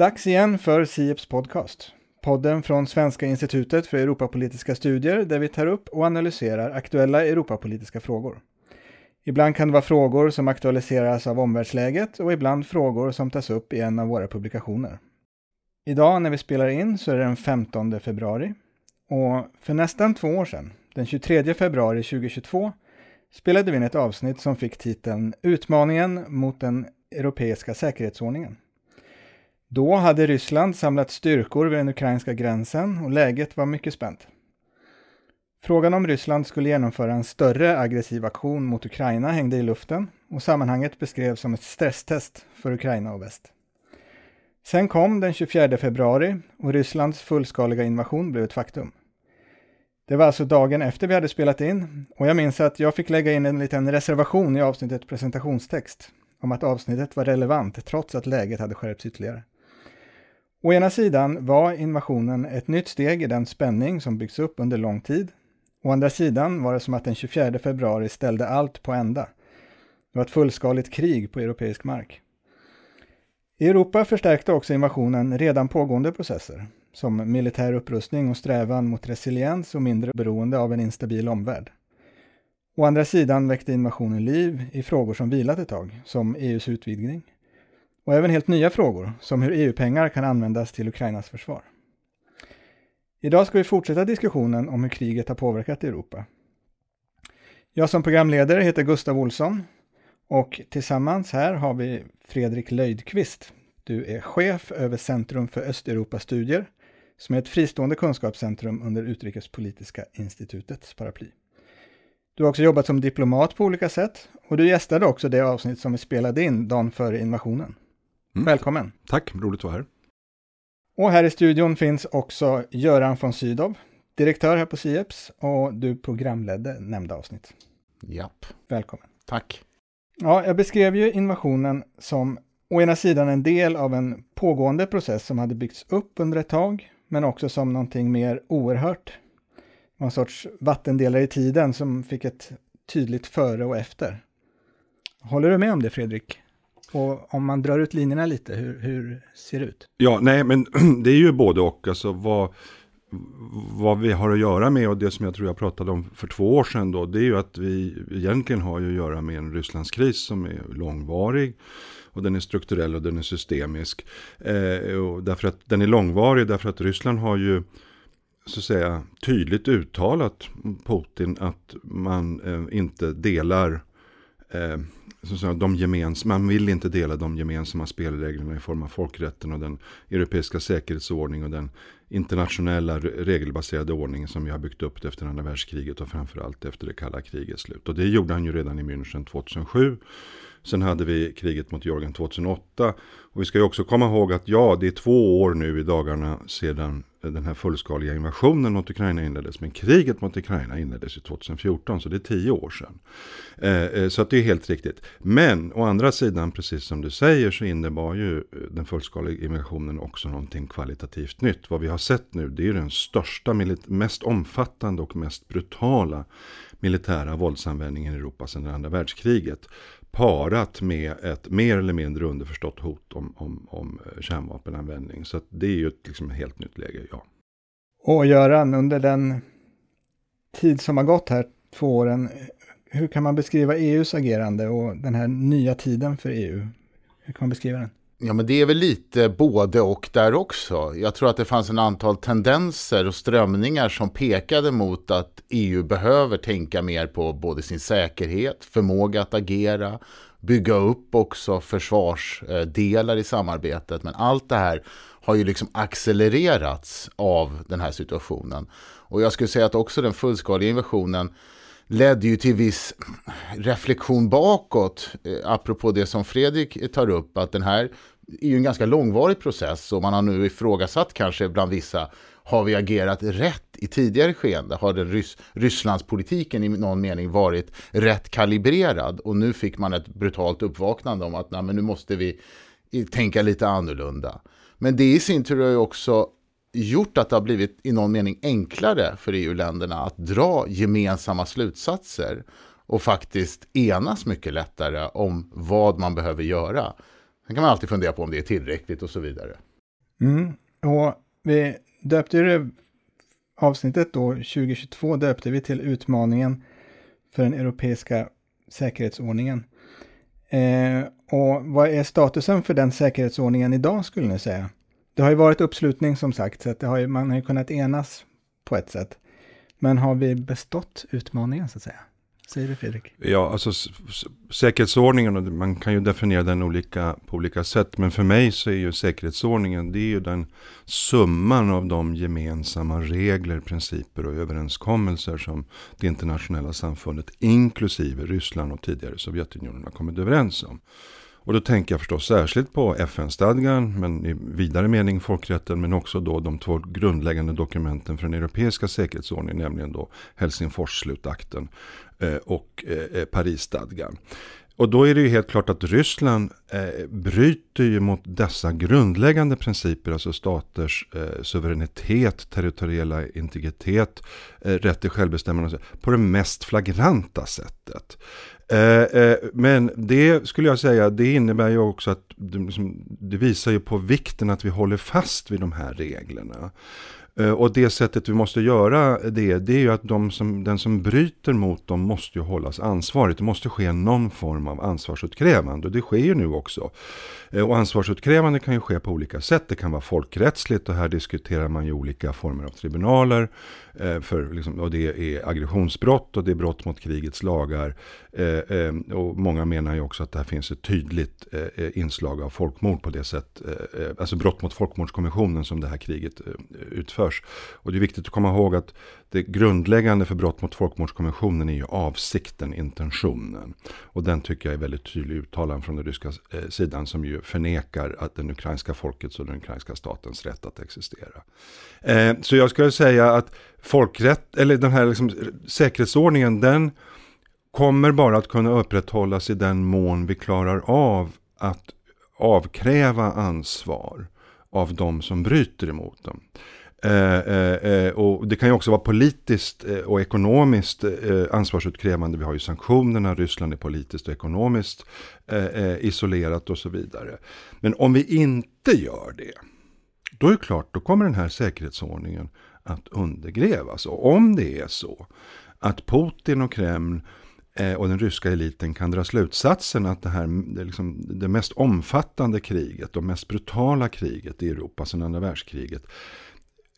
Dags igen för Sieps podcast. Podden från Svenska institutet för Europapolitiska studier där vi tar upp och analyserar aktuella Europapolitiska frågor. Ibland kan det vara frågor som aktualiseras av omvärldsläget och ibland frågor som tas upp i en av våra publikationer. Idag när vi spelar in så är det den 15 februari och för nästan två år sedan, den 23 februari 2022, spelade vi in ett avsnitt som fick titeln Utmaningen mot den europeiska säkerhetsordningen. Då hade Ryssland samlat styrkor vid den ukrainska gränsen och läget var mycket spänt. Frågan om Ryssland skulle genomföra en större aggressiv aktion mot Ukraina hängde i luften och sammanhanget beskrevs som ett stresstest för Ukraina och väst. Sen kom den 24 februari och Rysslands fullskaliga invasion blev ett faktum. Det var alltså dagen efter vi hade spelat in och jag minns att jag fick lägga in en liten reservation i avsnittet presentationstext om att avsnittet var relevant trots att läget hade skärpts ytterligare. Å ena sidan var invasionen ett nytt steg i den spänning som byggts upp under lång tid. Å andra sidan var det som att den 24 februari ställde allt på ända. Det var ett fullskaligt krig på europeisk mark. I Europa förstärkte också invasionen redan pågående processer, som militär upprustning och strävan mot resiliens och mindre beroende av en instabil omvärld. Å andra sidan väckte invasionen liv i frågor som vilat ett tag, som EUs utvidgning, och även helt nya frågor, som hur EU-pengar kan användas till Ukrainas försvar. Idag ska vi fortsätta diskussionen om hur kriget har påverkat Europa. Jag som programledare heter Gustav Olsson och tillsammans här har vi Fredrik Löjdqvist. Du är chef över Centrum för Östeuropastudier, som är ett fristående kunskapscentrum under Utrikespolitiska institutets paraply. Du har också jobbat som diplomat på olika sätt och du gästade också det avsnitt som vi spelade in dagen före invasionen. Mm. Välkommen! Tack, roligt att vara här. Och här i studion finns också Göran von Sydow, direktör här på Sieps och du programledde nämnda avsnitt. Japp. Välkommen. Tack. Ja, jag beskrev ju invasionen som å ena sidan en del av en pågående process som hade byggts upp under ett tag, men också som någonting mer oerhört. En sorts vattendelare i tiden som fick ett tydligt före och efter. Håller du med om det, Fredrik? Och om man drar ut linjerna lite, hur, hur ser det ut? Ja, nej, men det är ju både och. Alltså vad, vad vi har att göra med och det som jag tror jag pratade om för två år sedan då, det är ju att vi egentligen har att göra med en Rysslandskris som är långvarig. Och den är strukturell och den är systemisk. Eh, och därför att den är långvarig därför att Ryssland har ju så att säga tydligt uttalat Putin att man eh, inte delar eh, så de gemens, man vill inte dela de gemensamma spelreglerna i form av folkrätten och den europeiska säkerhetsordning och den internationella regelbaserade ordningen som vi har byggt upp efter andra världskriget och framförallt efter det kalla krigets slut. Och det gjorde han ju redan i München 2007. Sen hade vi kriget mot Georgien 2008. Och vi ska ju också komma ihåg att ja, det är två år nu i dagarna sedan den här fullskaliga invasionen mot Ukraina inleddes. Men kriget mot Ukraina inleddes ju 2014, så det är tio år sedan. Eh, eh, så att det är helt riktigt. Men å andra sidan, precis som du säger, så innebar ju eh, den fullskaliga invasionen också någonting kvalitativt nytt. Vad vi har sett nu, det är den största, mest omfattande och mest brutala militära våldsanvändningen i Europa sedan andra världskriget parat med ett mer eller mindre underförstått hot om, om, om eh, kärnvapenanvändning. Så det är ju ett liksom, helt nytt läge, ja. Och Göran, under den tid som har gått här, två åren, hur kan man beskriva EUs agerande och den här nya tiden för EU? Hur kan man beskriva den? Ja, men det är väl lite både och där också. Jag tror att det fanns en antal tendenser och strömningar som pekade mot att EU behöver tänka mer på både sin säkerhet, förmåga att agera, bygga upp också försvarsdelar i samarbetet. Men allt det här har ju liksom accelererats av den här situationen. Och jag skulle säga att också den fullskaliga invasionen ledde ju till viss reflektion bakåt, eh, apropå det som Fredrik tar upp, att den här är ju en ganska långvarig process och man har nu ifrågasatt kanske bland vissa, har vi agerat rätt i tidigare skeende? Har den Rys Rysslandspolitiken i någon mening varit rätt kalibrerad? Och nu fick man ett brutalt uppvaknande om att nej, men nu måste vi eh, tänka lite annorlunda. Men det i sin tur har ju också gjort att det har blivit i någon mening enklare för EU-länderna att dra gemensamma slutsatser och faktiskt enas mycket lättare om vad man behöver göra. Sen kan man alltid fundera på om det är tillräckligt och så vidare. Mm. Och vi döpte ju det avsnittet då, 2022, döpte vi till utmaningen för den europeiska säkerhetsordningen. Eh, och vad är statusen för den säkerhetsordningen idag skulle ni säga? Det har ju varit uppslutning som sagt, så att det har ju, man har ju kunnat enas på ett sätt. Men har vi bestått utmaningen så att säga? Säger du Fredrik? Ja, alltså säkerhetsordningen, man kan ju definiera den olika, på olika sätt. Men för mig så är ju säkerhetsordningen, det är ju den summan av de gemensamma regler, principer och överenskommelser som det internationella samfundet, inklusive Ryssland och tidigare Sovjetunionen, har kommit överens om. Och då tänker jag förstås särskilt på FN-stadgan, men i vidare mening folkrätten, men också då de två grundläggande dokumenten för den europeiska säkerhetsordningen, nämligen då Helsingfors-slutakten eh, och eh, eh Parisstadgan. Och då är det ju helt klart att Ryssland eh, bryter ju mot dessa grundläggande principer, alltså staters eh, suveränitet, territoriella integritet, eh, rätt till självbestämmande, på det mest flagranta sättet. Eh, eh, men det skulle jag säga, det innebär ju också att det, liksom, det visar ju på vikten att vi håller fast vid de här reglerna. Eh, och det sättet vi måste göra det, det är ju att de som, den som bryter mot dem måste ju hållas ansvarig. Det måste ske någon form av ansvarsutkrävande och det sker ju nu också. Eh, och ansvarsutkrävande kan ju ske på olika sätt. Det kan vara folkrättsligt och här diskuterar man ju olika former av tribunaler. Eh, för, liksom, och det är aggressionsbrott och det är brott mot krigets lagar. Och många menar ju också att det finns ett tydligt inslag av folkmord på det sätt, alltså brott mot folkmordskonventionen som det här kriget utför görs. Och det är viktigt att komma ihåg att det grundläggande för brott mot folkmordskonventionen är ju avsikten, intentionen. Och den tycker jag är väldigt tydlig uttalan från den ryska eh, sidan som ju förnekar att den ukrainska folkets och den ukrainska statens rätt att existera. Eh, så jag skulle säga att folkrätt, eller den här liksom, säkerhetsordningen, den kommer bara att kunna upprätthållas i den mån vi klarar av att avkräva ansvar av de som bryter emot dem. Eh, eh, eh, och det kan ju också vara politiskt eh, och ekonomiskt eh, ansvarsutkrävande. Vi har ju sanktionerna, Ryssland är politiskt och ekonomiskt isolerat och så vidare. Men om vi inte gör det, då är det klart, då kommer den här säkerhetsordningen att undergrävas. Och om det är så att Putin och Kreml och den ryska eliten kan dra slutsatsen att det här det, liksom, det mest omfattande kriget, det mest brutala kriget i Europa sedan andra världskriget,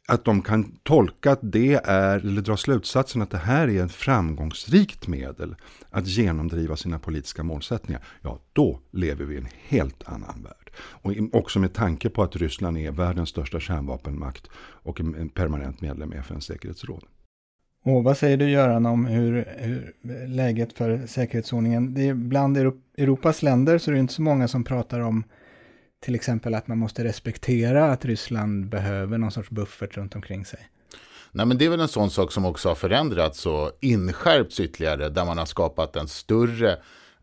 att de kan tolka att det är, eller dra slutsatsen att det här är ett framgångsrikt medel att genomdriva sina politiska målsättningar, ja då lever vi i en helt annan värld. Och också med tanke på att Ryssland är världens största kärnvapenmakt och en permanent medlem i FNs säkerhetsråd. Och vad säger du Göran om hur, hur läget för säkerhetsordningen, det är bland Europas länder så är det inte så många som pratar om till exempel att man måste respektera att Ryssland behöver någon sorts buffert runt omkring sig. Nej, men det är väl en sån sak som också har förändrats och inskärpts ytterligare, där man har skapat en större,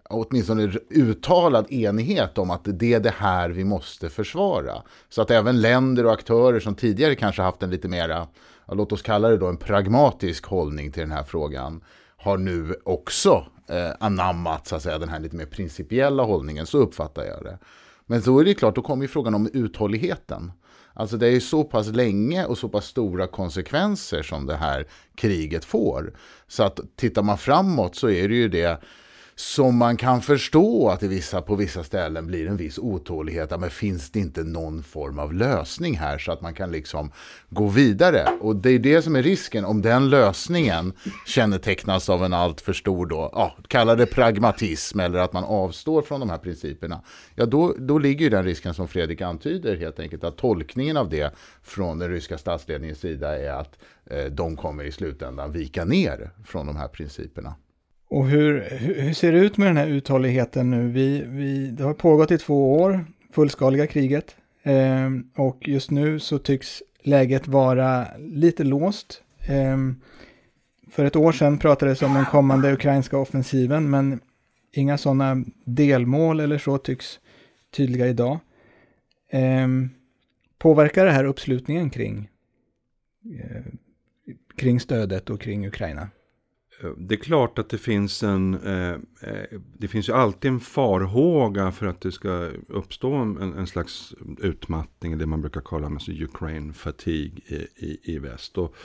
åtminstone uttalad enighet om att det är det här vi måste försvara. Så att även länder och aktörer som tidigare kanske haft en lite mera, låt oss kalla det då en pragmatisk hållning till den här frågan, har nu också eh, anammat så att säga, den här lite mer principiella hållningen, så uppfattar jag det. Men då är det klart, då kommer ju frågan om uthålligheten. Alltså det är ju så pass länge och så pass stora konsekvenser som det här kriget får. Så att tittar man framåt så är det ju det som man kan förstå att det vissa, på vissa ställen blir en viss otålighet. Men finns det inte någon form av lösning här så att man kan liksom gå vidare? Och det är det som är risken om den lösningen kännetecknas av en alltför stor, då, ja, kalla det pragmatism eller att man avstår från de här principerna. Ja, då, då ligger ju den risken som Fredrik antyder helt enkelt att tolkningen av det från den ryska statsledningens sida är att eh, de kommer i slutändan vika ner från de här principerna. Och hur, hur ser det ut med den här uthålligheten nu? Vi, vi, det har pågått i två år, fullskaliga kriget. Eh, och just nu så tycks läget vara lite låst. Eh, för ett år sedan pratades om den kommande ukrainska offensiven, men inga sådana delmål eller så tycks tydliga idag. Eh, påverkar det här uppslutningen kring, eh, kring stödet och kring Ukraina? Det är klart att det finns en, eh, eh, det finns ju alltid en farhåga för att det ska uppstå en, en slags utmattning, det man brukar kalla alltså Ukraine fatigue i, i, i väst. Och,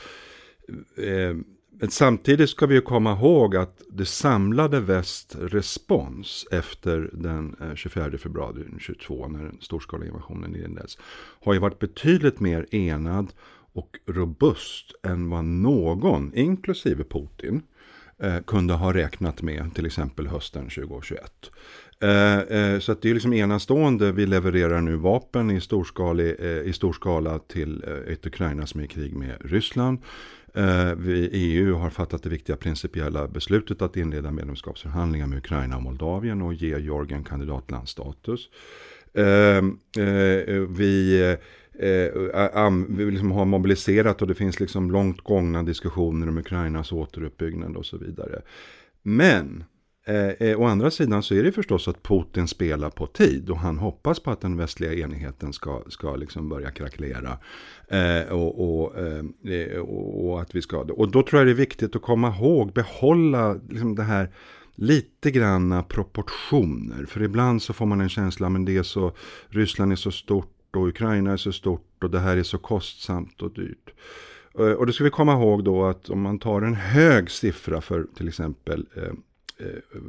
eh, men samtidigt ska vi ju komma ihåg att det samlade väst respons efter den eh, 24 februari 2022 när den storskaliga invasionen inleddes har ju varit betydligt mer enad och robust än vad någon, inklusive Putin, eh, kunde ha räknat med till exempel hösten 2021. Eh, eh, så att det är liksom enastående. Vi levererar nu vapen i, storskalig, eh, i stor skala till eh, ett Ukraina som är i krig med Ryssland. Eh, vi, EU har fattat det viktiga principiella beslutet att inleda medlemskapsförhandlingar med Ukraina och Moldavien och ge Georgien kandidatlandsstatus. vi eh, eh vi liksom har mobiliserat och det finns liksom långt gångna diskussioner om Ukrainas återuppbyggnad och så vidare. Men eh, eh, å andra sidan så är det förstås att Putin spelar på tid och han hoppas på att den västliga enigheten ska, ska liksom börja krackelera. Eh, och, och, eh, eh och, att vi ska, och då tror jag det är viktigt att komma ihåg, behålla liksom det här lite granna proportioner. För ibland så får man en känsla, men det är så, Ryssland är så stort och Ukraina är så stort och det här är så kostsamt och dyrt. Eh, och det ska vi komma ihåg då att om man tar en hög siffra för till exempel eh, eh,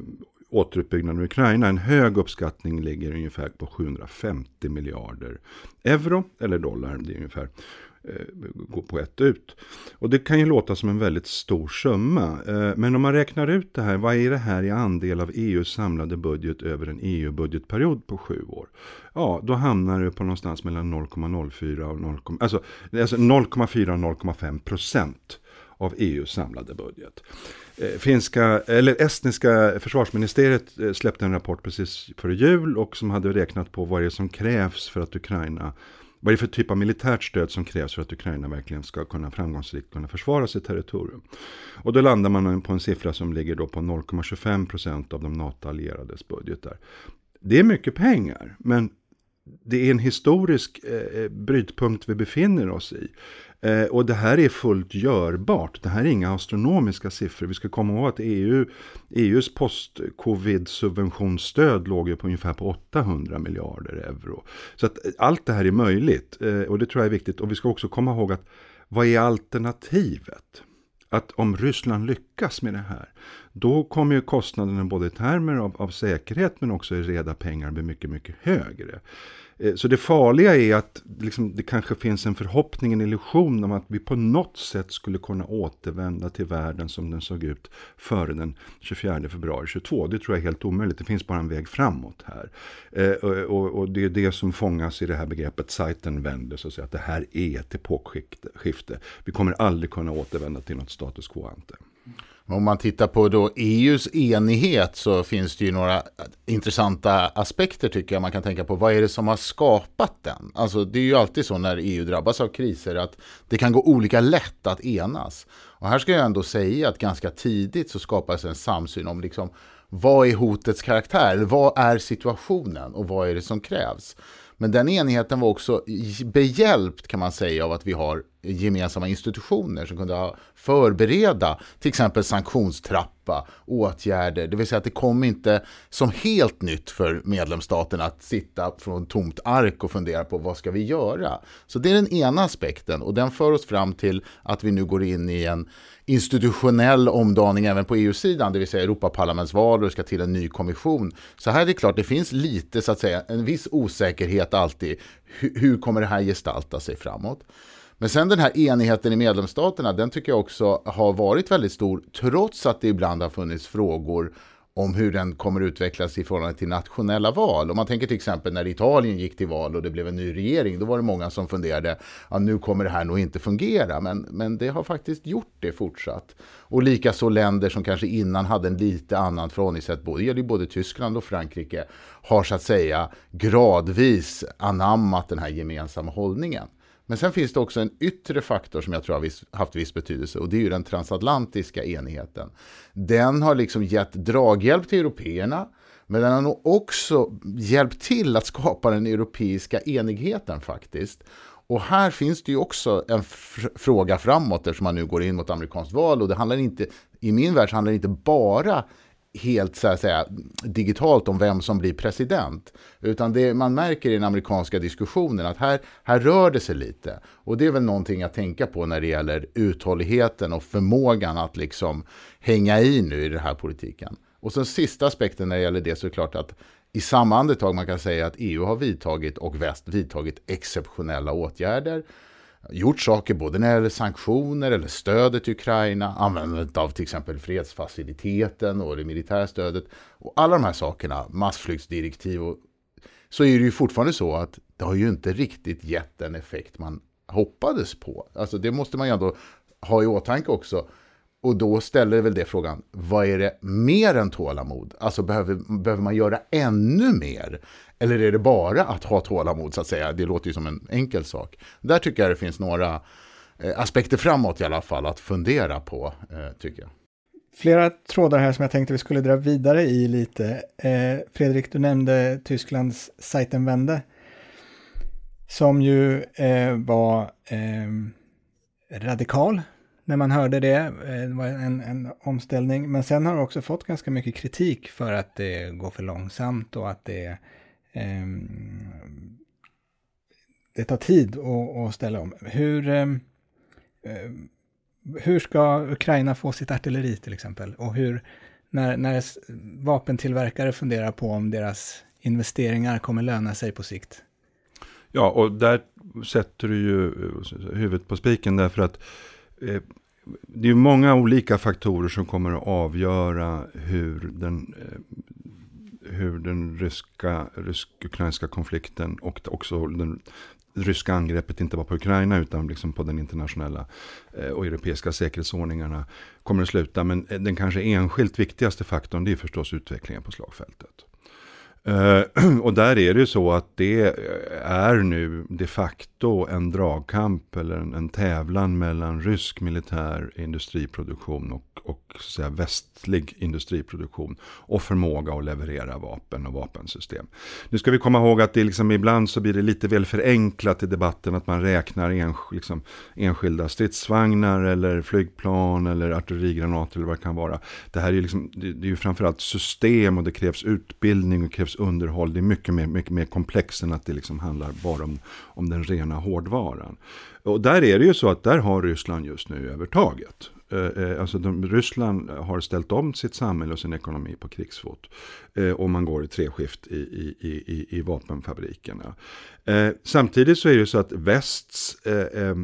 återuppbyggnaden av Ukraina, en hög uppskattning ligger ungefär på 750 miljarder euro eller dollar. Det är ungefär Eh, gå på ett ut. Och det kan ju låta som en väldigt stor summa. Eh, men om man räknar ut det här, vad är det här i andel av EUs samlade budget över en EU-budgetperiod på sju år? Ja, då hamnar det på någonstans mellan 0,04 och 0, alltså, alltså 0,4 och 0,5 procent av EUs samlade budget. Eh, finska, eller estniska försvarsministeriet släppte en rapport precis före jul och som hade räknat på vad det är som krävs för att Ukraina vad är det för typ av militärt stöd som krävs för att Ukraina verkligen ska kunna framgångsrikt kunna försvara sitt territorium? Och då landar man på en siffra som ligger då på 0,25 procent av de NATO-allierades budgetar. Det är mycket pengar, men det är en historisk eh, eh brytpunkt vi befinner oss i. Eh, och det här är fullt görbart. Det här är inga astronomiska siffror. Vi ska komma ihåg att EU, EUs post-covid-subventionsstöd låg ju på ungefär på 800 miljarder euro. Så att eh, allt det här är möjligt eh, och det tror jag är viktigt. Och vi ska också komma ihåg att vad är alternativet? Att om Ryssland lyckas med det här, då kommer ju kostnaderna både i termer av, av säkerhet men också i reda pengar bli mycket, mycket högre. Eh, så det farliga är att liksom, det kanske finns en förhoppning, en illusion om att vi på något sätt skulle kunna återvända till världen som den såg ut före den 24 februari 22. Det tror jag är helt omöjligt. Det finns bara en väg framåt här. Eh, och, och, det är det som fångas i det här begreppet Zeitenwende, så att säga, att det här är ett epokskifte. Vi kommer aldrig kunna återvända till något status quo ante. Om man tittar på då EUs enighet så finns det ju några intressanta aspekter tycker jag man kan tänka på. Vad är det som har skapat den? Alltså det är ju alltid så när EU drabbas av kriser att det kan gå olika lätt att enas. Och här ska jag ändå säga att ganska tidigt så skapas en samsyn om liksom vad är hotets karaktär? Vad är situationen och vad är det som krävs? Men den enigheten var också behjälpt kan man säga av att vi har gemensamma institutioner som kunde förbereda till exempel sanktionstrappa, åtgärder. Det vill säga att det kom inte som helt nytt för medlemsstaterna att sitta från tomt ark och fundera på vad ska vi göra. Så det är den ena aspekten och den för oss fram till att vi nu går in i en institutionell omdaning även på EU-sidan, det vill säga Europaparlamentsval och det ska till en ny kommission. Så här är det klart, det finns lite så att säga en viss osäkerhet alltid. Hur kommer det här gestalta sig framåt? Men sen den här enigheten i medlemsstaterna, den tycker jag också har varit väldigt stor, trots att det ibland har funnits frågor om hur den kommer utvecklas i förhållande till nationella val. Om man tänker till exempel när Italien gick till val och det blev en ny regering, då var det många som funderade, ja, nu kommer det här nog inte fungera, men, men det har faktiskt gjort det fortsatt. Och likaså länder som kanske innan hade en lite annan förhållningssätt, både, det gäller både Tyskland och Frankrike, har så att säga gradvis anammat den här gemensamma hållningen. Men sen finns det också en yttre faktor som jag tror har haft viss betydelse och det är ju den transatlantiska enigheten. Den har liksom gett draghjälp till européerna men den har nog också hjälpt till att skapa den europeiska enigheten faktiskt. Och här finns det ju också en fråga framåt eftersom man nu går in mot amerikanskt val och det handlar inte, i min värld handlar det inte bara helt så att säga, digitalt om vem som blir president. Utan det man märker i den amerikanska diskussionen att här, här rör det sig lite. Och det är väl någonting att tänka på när det gäller uthålligheten och förmågan att liksom hänga i nu i den här politiken. Och sen sista aspekten när det gäller det så är det klart att i samma andetag man kan säga att EU har vidtagit och väst vidtagit exceptionella åtgärder gjort saker både när det gäller sanktioner eller stödet till Ukraina, användandet av till exempel fredsfaciliteten och det militära stödet och alla de här sakerna, massflyktsdirektiv och så är det ju fortfarande så att det har ju inte riktigt gett den effekt man hoppades på. Alltså det måste man ju ändå ha i åtanke också. Och då ställer väl det frågan, vad är det mer än tålamod? Alltså behöver, behöver man göra ännu mer? Eller är det bara att ha tålamod så att säga? Det låter ju som en enkel sak. Där tycker jag det finns några eh, aspekter framåt i alla fall att fundera på, eh, tycker jag. Flera trådar här som jag tänkte vi skulle dra vidare i lite. Eh, Fredrik, du nämnde Tysklands Seitenwende. Som ju eh, var eh, radikal när man hörde det. Eh, det var en, en, omställning. Men sen har det också fått ganska mycket kritik för att det går för långsamt och att det eh, det tar tid att, ställa om. Hur, ehm, eh, hur ska Ukraina få sitt artilleri till exempel? Och hur, när, när vapentillverkare funderar på om deras investeringar kommer löna sig på sikt? Ja, och där sätter du ju eh, huvudet på spiken därför att eh, Eh, det är många olika faktorer som kommer att avgöra hur den eh, hur den ryska, rysk-ukrainska konflikten och också den ryska angreppet inte bara på Ukraina utan liksom på den internationella eh, och europeiska säkerhetsordningarna kommer att sluta. Men den kanske enskilt viktigaste faktorn det är förstås utvecklingen på slagfältet. Uh, och där är det ju så att det eh, är nu de facto en dragkamp eller en, en tävlan mellan rysk militär industriproduktion och och så säga, västlig industriproduktion och förmåga att leverera vapen och vapensystem. Nu ska vi komma ihåg att det liksom ibland så blir det lite väl förenklat i debatten att man räknar en, liksom, enskilda stridsvagnar eller flygplan eller artillerigranater eller vad det kan vara. Det här är ju, liksom, det, det är ju framförallt system och det krävs utbildning och krävs underhåll. Det är mycket mer, mycket mer komplext än att det liksom handlar bara om, om den rena hårdvaran. Och där är det ju så att där har Ryssland just nu övertaget. Eh, eh, alltså de, Ryssland har ställt om sitt samhälle och sin ekonomi på krigsfot. Eh, och man går i treskift i, i, i, i vapenfabrikerna. Eh, samtidigt så är det så att västs eh, eh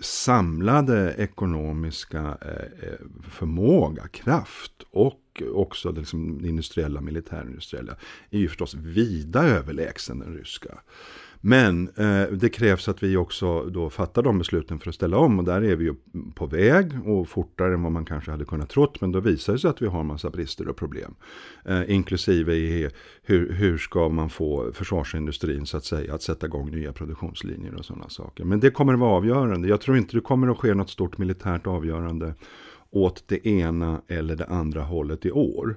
samlade ekonomiska eh, förmåga, kraft och också det, liksom, industriella, militärindustriella är ju förstås vida överlägsen den ryska. Men eh, det krävs att vi också då fattar de besluten för att ställa om och där är vi ju på väg och fortare än vad man kanske hade kunnat trott. Men då visar det sig att vi har en massa brister och problem. Eh, inklusive i hur, hur ska man få försvarsindustrin så att säga att sätta igång nya produktionslinjer och sådana saker. Men det kommer att vara avgörande. Jag tror inte det kommer att ske något stort militärt avgörande åt det ena eller det andra hållet i år.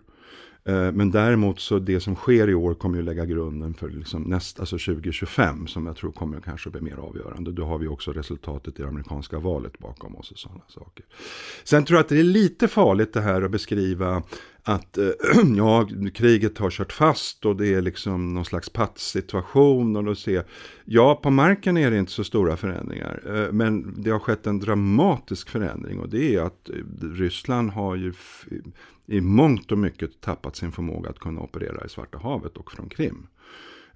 Eh, men däremot så det som sker i år kommer ju lägga grunden för liksom nästa, alltså 2025 som jag tror kommer kanske bli mer avgörande. Då har vi också resultatet i det amerikanska valet bakom oss och sådana saker. Sen tror jag att det är lite farligt det här att beskriva att eh, ja, kriget har kört fast och det är liksom någon slags pattsituation. Och då ser, ja, på marken är det inte så stora förändringar. Eh, men det har skett en dramatisk förändring och det är att eh, Ryssland har ju i mångt och mycket tappat sin förmåga att kunna operera i Svarta havet och från Krim.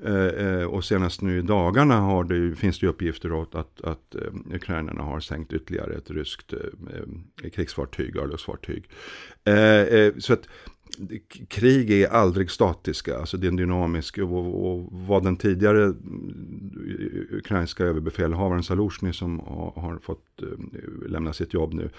Eh, eh, och senast nu i dagarna har det, finns det uppgifter åt att, att eh, ukrainarna har sänkt ytterligare ett ryskt eh, eh krigsfartyg, örlogsfartyg. Eh, så att krig är aldrig statiska, alltså det är en dynamisk och, och vad den tidigare ukrainska överbefälhavaren Saluzjny som har, har fått lämna sitt jobb nu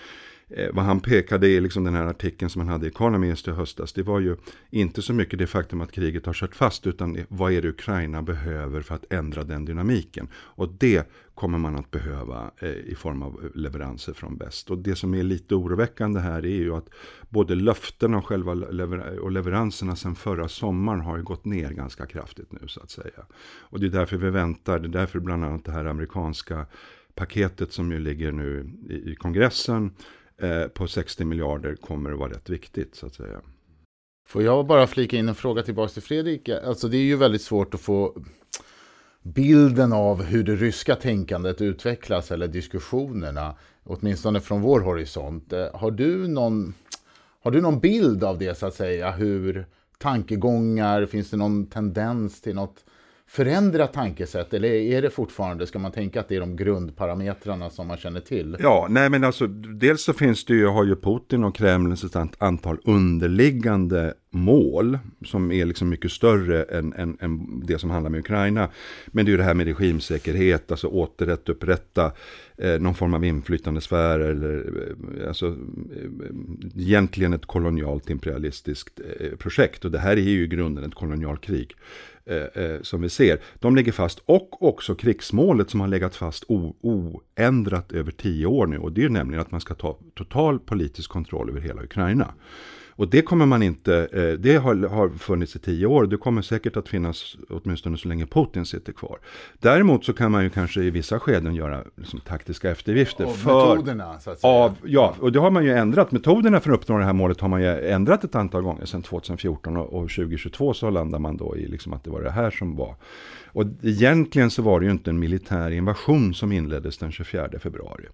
eh, vad han pekade i liksom den här artikeln som han hade i Economist i höstas, det var ju inte så mycket det faktum att kriget har kört fast, utan vad är det Ukraina behöver för att ändra den dynamiken. Och det kommer man att behöva eh, i form av eh, leveranser från väst. Och det som är lite oroväckande här är ju att både löften och själva lever och leveranserna sedan förra sommaren har ju gått ner ganska kraftigt nu så att säga. Och det är därför vi väntar, det är därför bland annat det här amerikanska paketet som ju ligger nu i, i kongressen eh, på 60 miljarder kommer att vara rätt viktigt så att säga. Får jag bara flika in en fråga tillbaka till Fredrik? Alltså det är ju väldigt svårt att få bilden av hur det ryska tänkandet utvecklas eller diskussionerna, åtminstone från vår horisont. Eh, har du någon, har du någon bild av det så att säga? Hur tankegångar, finns det någon tendens till något förändra tankesätt? Eller är det fortfarande, ska man tänka att det är de grundparametrarna som man känner till? Ja, nej men alltså dels så finns det ju, har ju Putin och Kreml ett antal underliggande mål som är liksom mycket större än, än, än, det som handlar med Ukraina. Men det är ju det här med regimsäkerhet, alltså återupprätta eh, någon form av inflytandesfär eller eh, alltså eh, egentligen ett kolonialt imperialistiskt eh, projekt. Och det här är ju i grunden ett kolonialkrig. Eh, eh, som vi ser, de ligger fast. Och också krigsmålet som har legat fast oändrat över tio år nu. Och det är ju nämligen att man ska ta total politisk kontroll över hela Ukraina. Och det kommer man inte, eh, det har, har funnits i tio år, det kommer säkert att finnas åtminstone så länge Putin sitter kvar. Däremot så kan man ju kanske i vissa skeden göra liksom, taktiska eftergifter. Av för, metoderna så att säga. Av, ja, och det har man ju ändrat. Metoderna för att uppnå det här målet har man ju ändrat ett antal gånger sedan 2014 och, och 2022 så landar man då i liksom att det var det här som var och egentligen så var det ju inte en militär invasion som inleddes den 24 februari.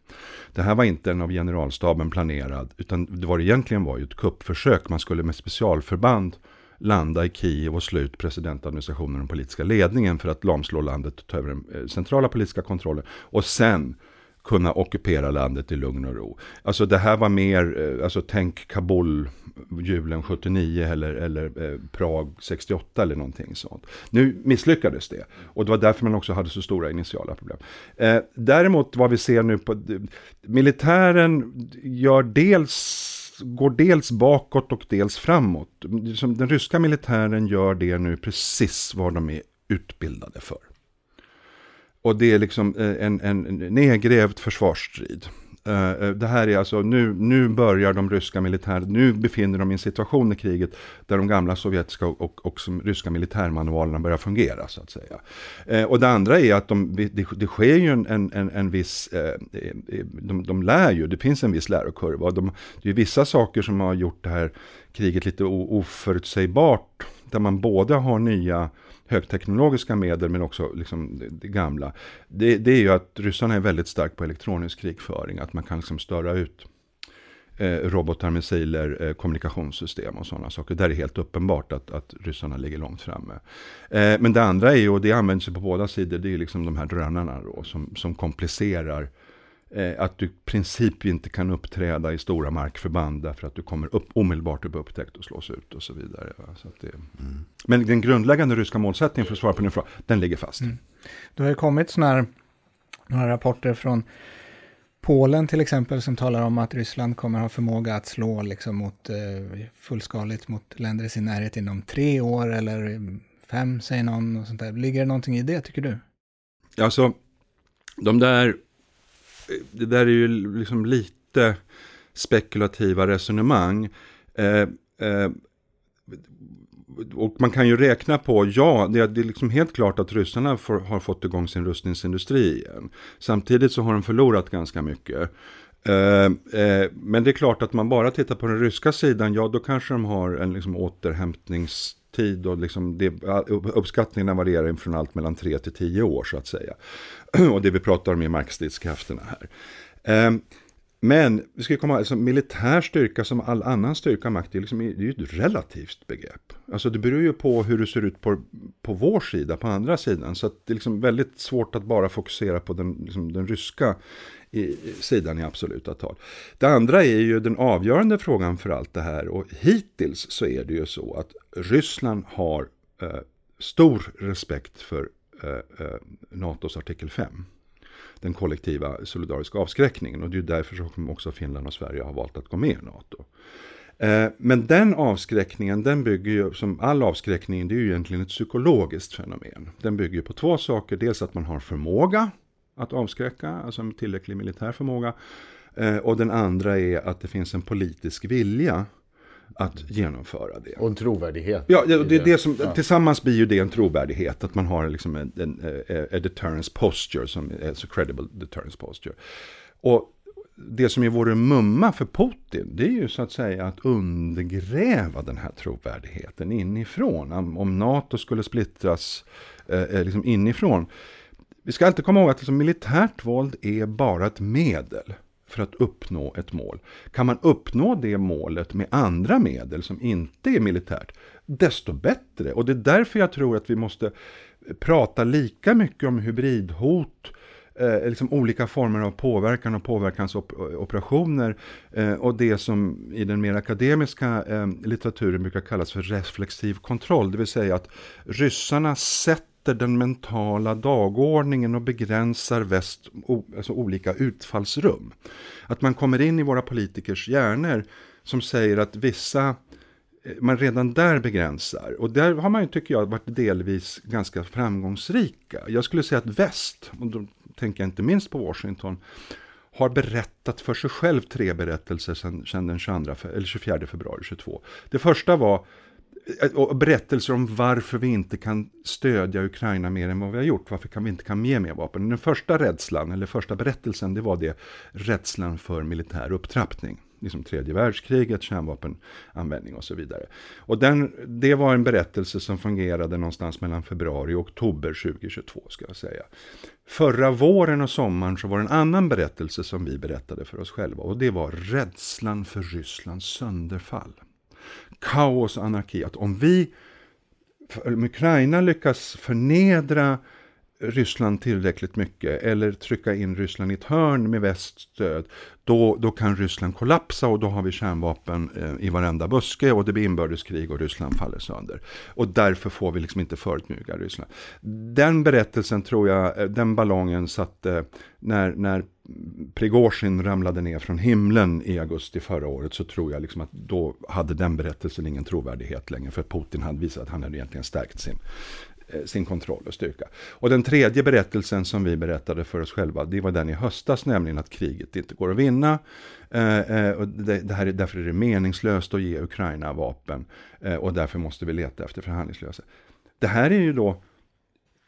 Det här var inte en av generalstaben planerad, utan det var egentligen var ju ett kuppförsök. Man skulle med specialförband landa i Kiev och slå ut presidentadministrationen och den politiska ledningen för att lamslå landet och ta över den eh, centrala politiska kontrollen. Och sen kunna ockupera landet i lugn och ro. Alltså det här var mer, eh, alltså tänk Kabul julen 79 eller, eller eh, Prag 68 eller någonting sånt. Nu misslyckades det och det var därför man också hade så stora initiala problem. Eh, däremot vad vi ser nu på militären gör dels går dels bakåt och dels framåt. Den ryska militären gör det nu precis vad de är utbildade för. Och det är liksom eh, en, en nedgrävd försvarsstrid. Eh, eh, det här är alltså, nu, nu börjar de ryska militär, nu befinner de i en situation i kriget där de gamla sovjetiska och, och, och ryska militärmanualerna börjar fungera så att säga. Eh, och det andra är att de, det, det sker ju en, en, en viss, de, de lär ju, det finns en viss lärokurva. De, det är vissa saker som har gjort det här kriget lite oförutsägbart, där man både har nya högteknologiska medel men också liksom det gamla. Det, det, är ju att ryssarna är väldigt starka på elektronisk krigföring, att man kan liksom störa ut eh, robotar, missiler, eh, kommunikationssystem och sådana saker. Där är det helt uppenbart att, att ryssarna ligger långt framme. Eh, men det andra är ju, och det används ju på båda sidor, det är ju liksom de här drönarna då, som, som komplicerar eh, att du i princip inte kan uppträda i stora markförband därför att du kommer upp, omedelbart upp upptäckt och slås ut och så vidare. Så det, mm. Men den grundläggande ryska målsättningen för att svara på din fråga, den ligger fast. Mm. Det har ju kommit sådana här, några rapporter från Polen till exempel som talar om att Ryssland kommer ha förmåga att slå liksom mot, eh, fullskaligt mot länder i sin närhet inom tre år eller fem säger någon. Och sånt där. Ligger det någonting i det tycker du? Alltså, de där det där är ju liksom lite spekulativa resonemang. Eh, eh, och man kan ju räkna på, ja, det, det är liksom helt klart att ryssarna får, har fått igång sin rustningsindustri igen. Samtidigt så har de förlorat ganska mycket. Eh, eh, men det är klart att man bara tittar på den ryska sidan, ja då kanske de har en liksom återhämtningstid och liksom det, uppskattningarna varierar från allt mellan 3 till 10 år så att säga. och det vi pratar om är markstridskrafterna här. Ehm, men vi ska komma alltså, militär styrka som all annan styrka och makt, det är, liksom, det är ju ett relativt begrepp. Alltså det beror ju på hur det ser ut på, på vår sida, på andra sidan. Så det är liksom väldigt svårt att bara fokusera på den, liksom, den ryska i, sidan i absoluta tal. Det andra är ju den avgörande frågan för allt det här och hittills så är det ju så att Ryssland har eh, stor respekt för Eh, eh, NATOs artikel 5 den kollektiva solidariska avskräckningen. Och det är därför som också Finland och Sverige har valt att gå med i NATO. Eh, men den avskräckningen, den bygger ju, som all avskräckning, det är ju egentligen ett psykologiskt fenomen. Den bygger på två saker, dels att man har förmåga att avskräcka, alltså en tillräcklig militär förmåga. Eh, och den andra är att det finns en politisk vilja att genomföra det. Och en trovärdighet. Ja, det, det, det som, ja. tillsammans blir ju det en trovärdighet. Att man har liksom en, en, en, en deterrence posture, som är så credible deterrence posture. Och det som är vår mumma för Putin, det är ju så att säga att undergräva den här trovärdigheten inifrån. Om, om NATO skulle splittras eh, eh, liksom inifrån. Vi ska alltid komma ihåg att liksom militärt våld är bara ett medel för att uppnå ett mål. Kan man uppnå det målet med andra medel som inte är militärt, desto bättre. Och det är därför jag tror att vi måste prata lika mycket om hybridhot, eh, liksom olika former av påverkan och påverkansoperationer eh, och det som i den mer akademiska eh, litteraturen brukar kallas för reflexiv kontroll, det vill säga att ryssarna sätter den mentala dagordningen och begränsar väst, alltså olika utfallsrum. Att man kommer in i våra politikers hjärnor som säger att vissa eh, man redan där begränsar. Och där har man ju, tycker jag, varit delvis ganska framgångsrika. Jag skulle säga att väst, och då tänker jag inte minst på Washington, har berättat för sig själv tre berättelser sedan, sedan den 22, eller 24 februari 22. Det första var Eh, och berättelser om varför vi inte kan stödja Ukraina mer än vad vi har gjort. Varför kan vi inte kan ge mer vapen? Den första rädslan, eller första berättelsen, det var det rädslan för militär upptrappning liksom tredje världskriget, kärnvapenanvändning och så vidare. Och den, det var en berättelse som fungerade någonstans mellan februari och oktober 2022 ska jag säga. Förra våren och sommaren så var det en annan berättelse som vi berättade för oss själva och det var rädslan för Rysslands sönderfall. Kaos och anarki, att om vi, om Ukraina lyckas förnedra Ryssland tillräckligt mycket eller trycka in Ryssland i ett hörn med väststöd, då, då kan Ryssland kollapsa och då har vi kärnvapen eh, i varenda buske och det blir inbördeskrig och Ryssland faller sönder. Och därför får vi liksom inte förutmjuka Ryssland. Den berättelsen tror jag, eh, den ballongen satte, när, när Prigozjin ramlade ner från himlen i augusti förra året så tror jag liksom att då hade den berättelsen ingen trovärdighet längre för att Putin hade visat att han hade egentligen stärkt sin eh, sin kontroll och styrka. Och den tredje berättelsen som vi berättade för oss själva, det var den i höstas, nämligen att kriget inte går att vinna. Eh, eh och det, det här är, därför är det meningslöst att ge Ukraina vapen eh, och därför måste vi leta efter förhandlingslösa. Det här är ju då,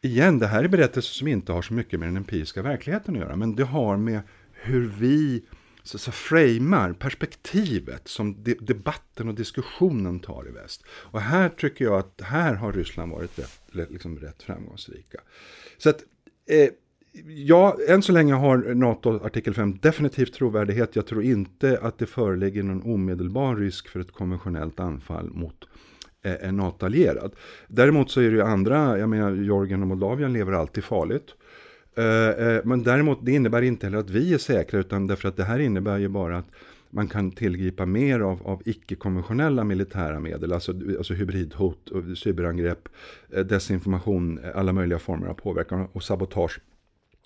igen, det här är berättelser som inte har så mycket med den empiriska verkligheten att göra, men det har med hur vi så, så framar perspektivet som de, debatten och diskussionen tar i väst. Och här tycker jag att här har Ryssland varit rätt, liksom rätt framgångsrika. Så att, eh, ja, än så länge har NATO artikel 5 definitivt trovärdighet. Jag tror inte att det föreligger någon omedelbar risk för ett konventionellt anfall mot en NATO-allierad. Däremot så är det ju andra, jag menar Georgien och Moldavien lever alltid farligt. Eh, eh, men däremot, det innebär inte heller att vi är säkra, utan därför att det här innebär ju bara att man kan tillgripa mer av, av icke-konventionella militära medel, alltså, alltså hybridhot, och cyberangrepp, eh, desinformation, alla möjliga former av påverkan och sabotage.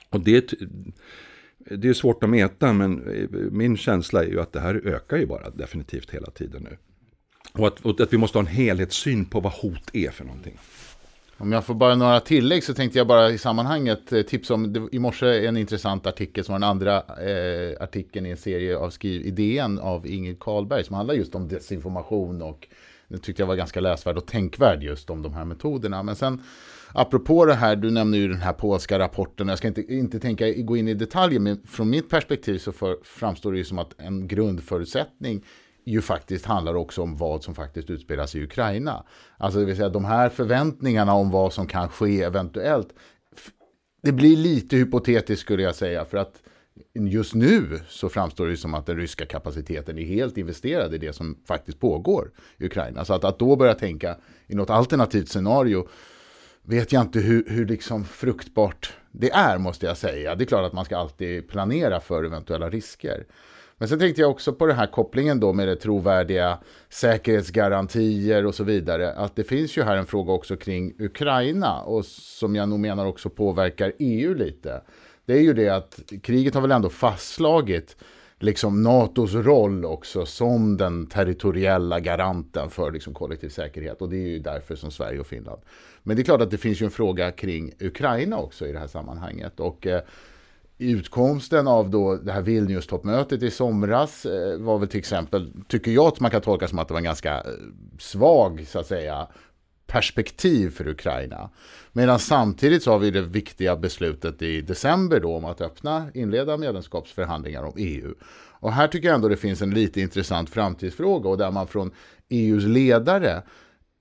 Och det, det är svårt att mäta, men min känsla är ju att det här ökar ju bara definitivt hela tiden nu. Och att, och att vi måste ha en helhetssyn på vad hot är för någonting. Om jag får bara några tillägg så tänkte jag bara i sammanhanget eh, tipsa om, i morse en intressant artikel som var den andra eh, artikeln i en serie av Skriv idén av Ingrid Karlberg som handlar just om desinformation och det tyckte jag var ganska läsvärd och tänkvärd just om de här metoderna. Men sen apropå det här, du nämner ju den här polska rapporten, jag ska inte, inte tänka gå in i detaljer, men från mitt perspektiv så för, framstår det ju som att en grundförutsättning ju faktiskt handlar också om vad som faktiskt utspelas i Ukraina. Alltså det vill säga de här förväntningarna om vad som kan ske eventuellt. Det blir lite hypotetiskt skulle jag säga för att just nu så framstår det som att den ryska kapaciteten är helt investerad i det som faktiskt pågår i Ukraina. Så att, att då börja tänka i något alternativt scenario vet jag inte hur, hur liksom fruktbart det är måste jag säga. Det är klart att man ska alltid planera för eventuella risker. Men sen tänkte jag också på den här kopplingen då med det trovärdiga säkerhetsgarantier och så vidare. Att det finns ju här en fråga också kring Ukraina och som jag nog menar också påverkar EU lite. Det är ju det att kriget har väl ändå fastslagit liksom NATOs roll också som den territoriella garanten för liksom kollektiv säkerhet. Och det är ju därför som Sverige och Finland. Men det är klart att det finns ju en fråga kring Ukraina också i det här sammanhanget. Och eh, utkomsten av då det här Vilnius-toppmötet i somras eh, var väl till exempel, tycker jag att man kan tolka som att det var en ganska eh, svag, så att säga, perspektiv för Ukraina. Medan samtidigt så har vi det viktiga beslutet i december då om att öppna, inleda medlemskapsförhandlingar om EU. Och här tycker jag ändå det finns en lite intressant framtidsfråga och där man från EUs ledare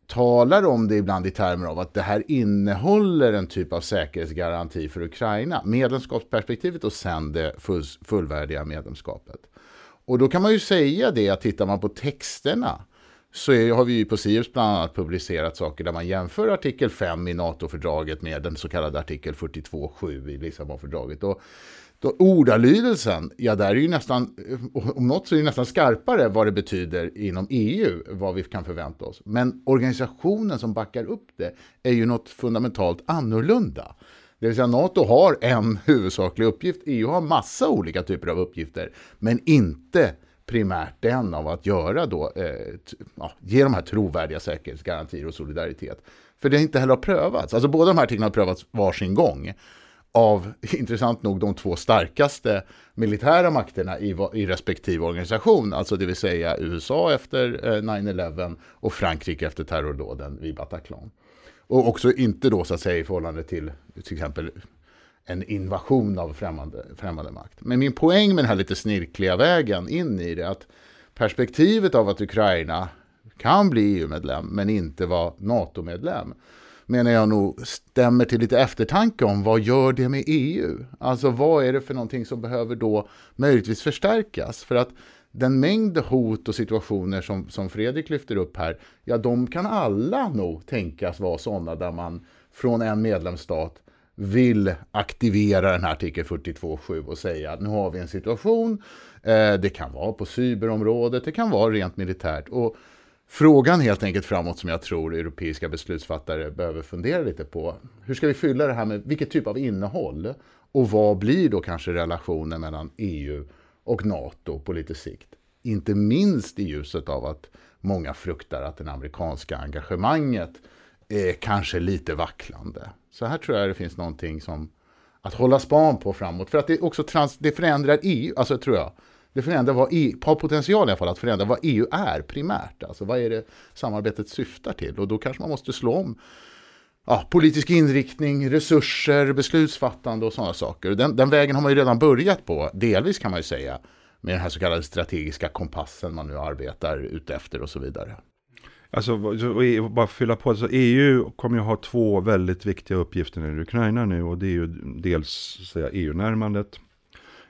talar om det ibland i termer av att det här innehåller en typ av säkerhetsgaranti för Ukraina, medlemskapsperspektivet och sen det full, fullvärdiga medlemskapet. Och då kan man ju säga det att tittar man på texterna så är, har vi ju på Sirius bland annat publicerat saker där man jämför artikel 5 i NATO-fördraget med den så kallade artikel 42.7 i Lissabonfördraget. Och då ordalydelsen, ja där är ju nästan, om något så är det nästan skarpare vad det betyder inom EU, vad vi kan förvänta oss. Men organisationen som backar upp det är ju något fundamentalt annorlunda. Det vill säga NATO har en huvudsaklig uppgift, EU har massa olika typer av uppgifter, men inte primärt den av att göra då, eh, ja, ge de här trovärdiga säkerhetsgarantier och solidaritet. För det inte heller har prövats. Alltså båda de här tingen har prövats varsin gång av, intressant nog, de två starkaste militära makterna i, i respektive organisation, alltså det vill säga USA efter eh, 9-11 och Frankrike efter terrordåden vid Bataclan. Och också inte då så att säga i förhållande till till exempel en invasion av främmande, främmande makt. Men min poäng med den här lite snirkliga vägen in i det är att perspektivet av att Ukraina kan bli EU-medlem men inte vara NATO-medlem menar jag nog stämmer till lite eftertanke om vad gör det med EU? Alltså vad är det för någonting som behöver då möjligtvis förstärkas? För att den mängd hot och situationer som, som Fredrik lyfter upp här, ja de kan alla nog tänkas vara sådana där man från en medlemsstat vill aktivera den här artikel 42.7 och säga att nu har vi en situation, eh, det kan vara på cyberområdet, det kan vara rent militärt. Och frågan helt enkelt framåt som jag tror europeiska beslutsfattare behöver fundera lite på. Hur ska vi fylla det här med vilket typ av innehåll? Och vad blir då kanske relationen mellan EU och NATO på lite sikt? Inte minst i ljuset av att många fruktar att det amerikanska engagemanget är kanske lite vacklande. Så här tror jag det finns någonting som att hålla span på framåt. För att det också trans, det förändrar EU, alltså tror jag. Det förändrar vad EU, har potential i alla fall att förändra vad EU är primärt. Alltså vad är det samarbetet syftar till? Och då kanske man måste slå om ja, politisk inriktning, resurser, beslutsfattande och sådana saker. Den, den vägen har man ju redan börjat på, delvis kan man ju säga, med den här så kallade strategiska kompassen man nu arbetar utefter och så vidare. Alltså, bara fylla på, alltså, EU kommer ju ha två väldigt viktiga uppgifter i Ukraina nu och det är ju dels EU-närmandet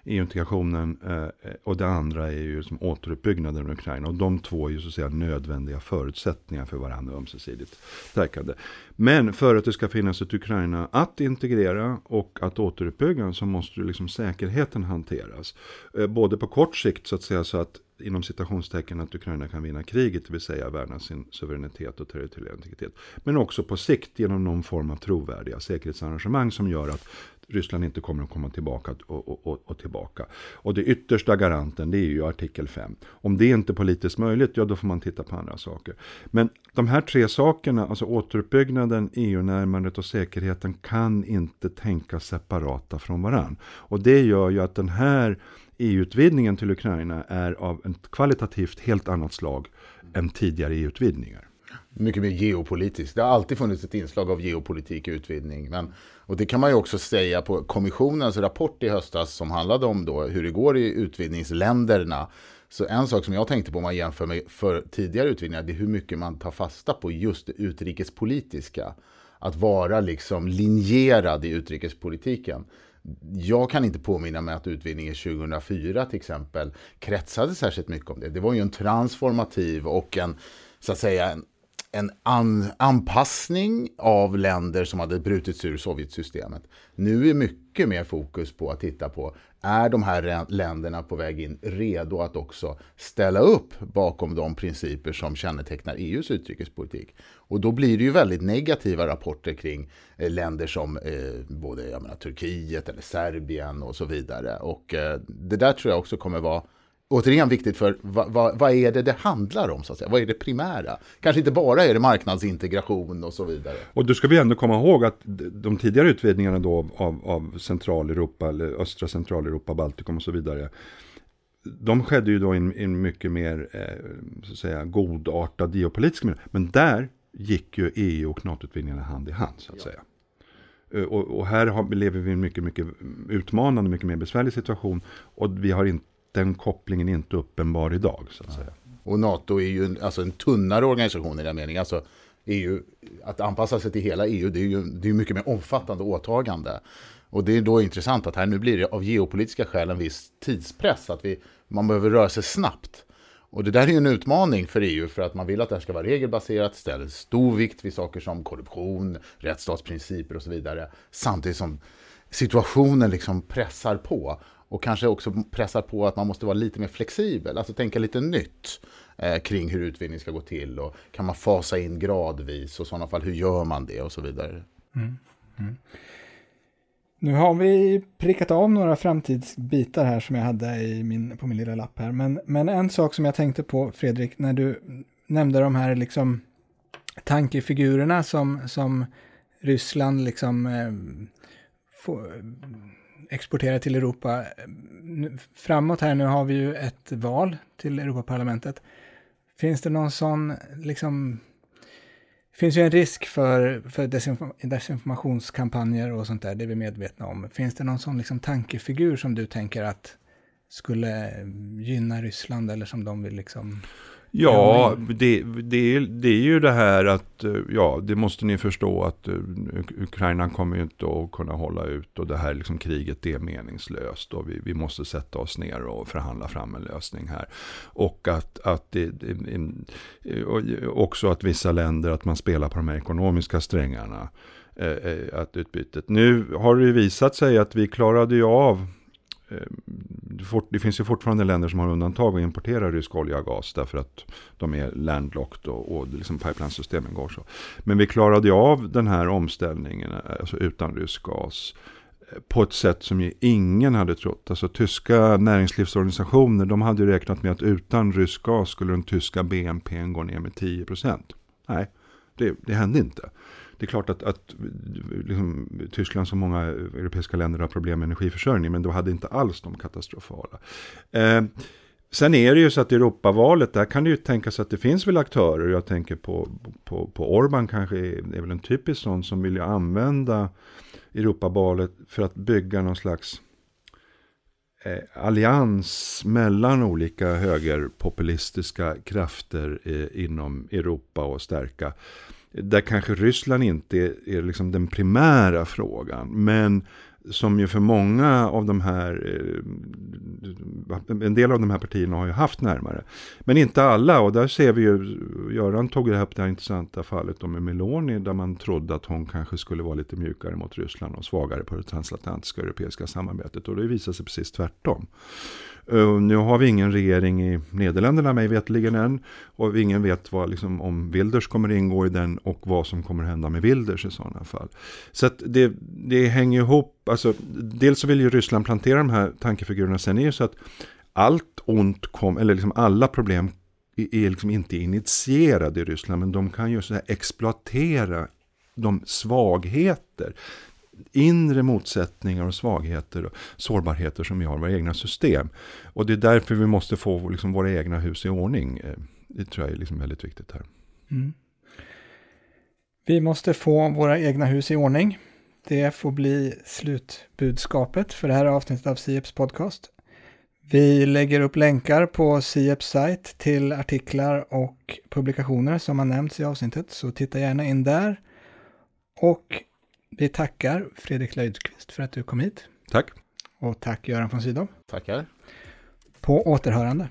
EU-integrationen eh, och det andra är ju som återuppbyggnaden av Ukraina. Och de två är ju så att säga nödvändiga förutsättningar för varandra ömsesidigt stärkande. Men för att det ska finnas ett Ukraina att integrera och att återuppbygga så måste ju liksom säkerheten hanteras. Eh, både på kort sikt så att säga så att inom citationstecken att Ukraina kan vinna kriget, det vill säga värna sin suveränitet och territoriella integritet. Men också på sikt genom någon form av trovärdiga säkerhetsarrangemang som gör att Ryssland inte kommer att komma tillbaka och, och, och, tillbaka. Och det yttersta garanten det är ju artikel 5. Om det inte är politiskt möjligt, ja då får man titta på andra saker. Men de här tre sakerna, alltså återuppbyggnaden, EU-närmandet och säkerheten kan inte tänkas separata från varann. Och det gör ju att den här EU-utvidgningen till Ukraina är av ett kvalitativt helt annat slag än tidigare EU-utvidgningar. Mycket mer geopolitiskt. Det har alltid funnits ett inslag av geopolitik i utvidgning. Men, och det kan man ju också säga på kommissionens rapport i höstas som handlade om då hur det går i utvidgningsländerna. Så en sak som jag tänkte på om man jämför med för tidigare utvidgningar, det är hur mycket man tar fasta på just det utrikespolitiska. Att vara liksom linjerad i utrikespolitiken jag kan inte påminna mig att utvidgningen 2004 till exempel kretsade särskilt mycket om det. Det var ju en transformativ och en, så att säga, en, en an, anpassning av länder som hade brutits ur Sovjetsystemet. Nu är mycket mycket mer fokus på att titta på, är de här länderna på väg in redo att också ställa upp bakom de principer som kännetecknar EUs utrikespolitik? Och då blir det ju väldigt negativa rapporter kring eh, länder som eh, både jag menar, Turkiet eller Serbien och så vidare. Och eh, det där tror jag också kommer vara återigen viktigt för vad, vad, vad, är det det handlar om? Så att säga? Vad är det primära? Kanske inte bara är det marknadsintegration och så vidare. Och då ska vi ändå komma ihåg att de tidigare utvidgningarna då av, av Centraleuropa, eller östra Centraleuropa, Baltikum och så vidare. De skedde ju då i en, mycket mer eh, så att säga, godartad geopolitisk miljö. Men där gick ju EU och NATO-utvidgningarna hand i hand så att ja. säga. Eh, och, och, här har, lever vi i en mycket, mycket utmanande, mycket mer besvärlig situation. Och vi har inte den kopplingen inte uppenbar idag. Så att säga. Och NATO är ju en, alltså en tunnare organisation i den meningen. Alltså EU, att anpassa sig till hela EU, det är ju det är mycket mer omfattande åtagande. Och det är då intressant att här nu blir det av geopolitiska skäl en viss tidspress. Att vi, man behöver röra sig snabbt. Och det där är ju en utmaning för EU för att man vill att det här ska vara regelbaserat, ställer stor vikt vid saker som korruption, rättsstatsprinciper och så vidare. Samtidigt som situationen liksom pressar på och kanske också pressar på att man måste vara lite mer flexibel, alltså tänka lite nytt eh, kring hur utvinning ska gå till och kan man fasa in gradvis och i sådana fall hur gör man det och så vidare. Mm. Mm. Nu har vi prickat av några framtidsbitar här som jag hade i min, på min lilla lapp här, men, men en sak som jag tänkte på Fredrik, när du nämnde de här liksom tankefigurerna som, som Ryssland liksom eh, få, exportera till Europa. Framåt här nu har vi ju ett val till Europaparlamentet. Finns det någon sån, liksom, det finns ju en risk för, för desinformationskampanjer och sånt där, det är vi medvetna om. Finns det någon sån liksom tankefigur som du tänker att skulle gynna Ryssland eller som de vill liksom Ja, det, det, det är ju det här att, eh, ja, det måste ni förstå att uh, Ukraina kommer ju inte att kunna hålla ut och det här liksom, kriget är meningslöst och vi, vi måste sätta oss ner och förhandla fram en lösning här. Och att, att det, det och också att vissa länder, att man spelar på de här ekonomiska strängarna. Eh, att utbytet. Nu har det ju visat sig att vi klarade ju av Eh, det finns ju fortfarande länder som har undantag och importerar rysk olja och gas därför att de är landlocked och, och liksom pipelinesystemen går så. Men vi klarade ju av den här omställningen eh, alltså utan rysk gas eh, på ett sätt som ju ingen hade trott. Alltså tyska näringslivsorganisationer de hade ju räknat med att utan rysk gas skulle den tyska BNP gå ner med 10%. Nej, det, det hände inte det är klart att, att liksom, Tyskland som många europeiska länder har problem med energiförsörjning, men då hade inte alls de katastrofala. Eh, Sen är det ju så att Europavalet, där kan det ju tänkas att det finns väl aktörer, jag tänker på, på, på Orban kanske är, är väl en typisk sån som vill ju använda Europavalet för att bygga någon slags eh, allians mellan olika högerpopulistiska krafter eh, inom Europa och stärka där kanske Ryssland inte är, är liksom den primära frågan. Men som ju för många av de här, eh, en del av de här partierna har ju haft närmare. Men inte alla och där ser vi ju, Göran tog det upp det här intressanta fallet med Meloni där man trodde att hon kanske skulle vara lite mjukare mot Ryssland och svagare på det transatlantiska europeiska samarbetet och det visade sig precis tvärtom. Eh, nu har vi ingen regering i Nederländerna mig vetligen än. Och ingen vet vad, liksom, om Wilders kommer ingå i den och vad som kommer hända med Wilders i sådana fall. Så att det, det hänger ihop. Alltså, dels så vill ju Ryssland plantera de här tankefigurerna. Sen är det så att allt ont kom, eller liksom alla problem är liksom inte initierade i Ryssland. Men de kan ju så exploatera de svagheter inre motsättningar och svagheter och sårbarheter som vi har i våra egna system. Och det är därför vi måste få liksom våra egna hus i ordning. Eh, det tror jag är liksom väldigt viktigt här. Mm. Vi måste få våra egna hus i ordning. Det får bli slutbudskapet för det här avsnittet av Sieps podcast. Vi lägger upp länkar på Sieps sajt till artiklar och publikationer som har nämnts i avsnittet, så titta gärna in där. Och vi tackar Fredrik Löjdqvist för att du kom hit. Tack. Och tack Göran von Sydow. Tackar. På återhörande.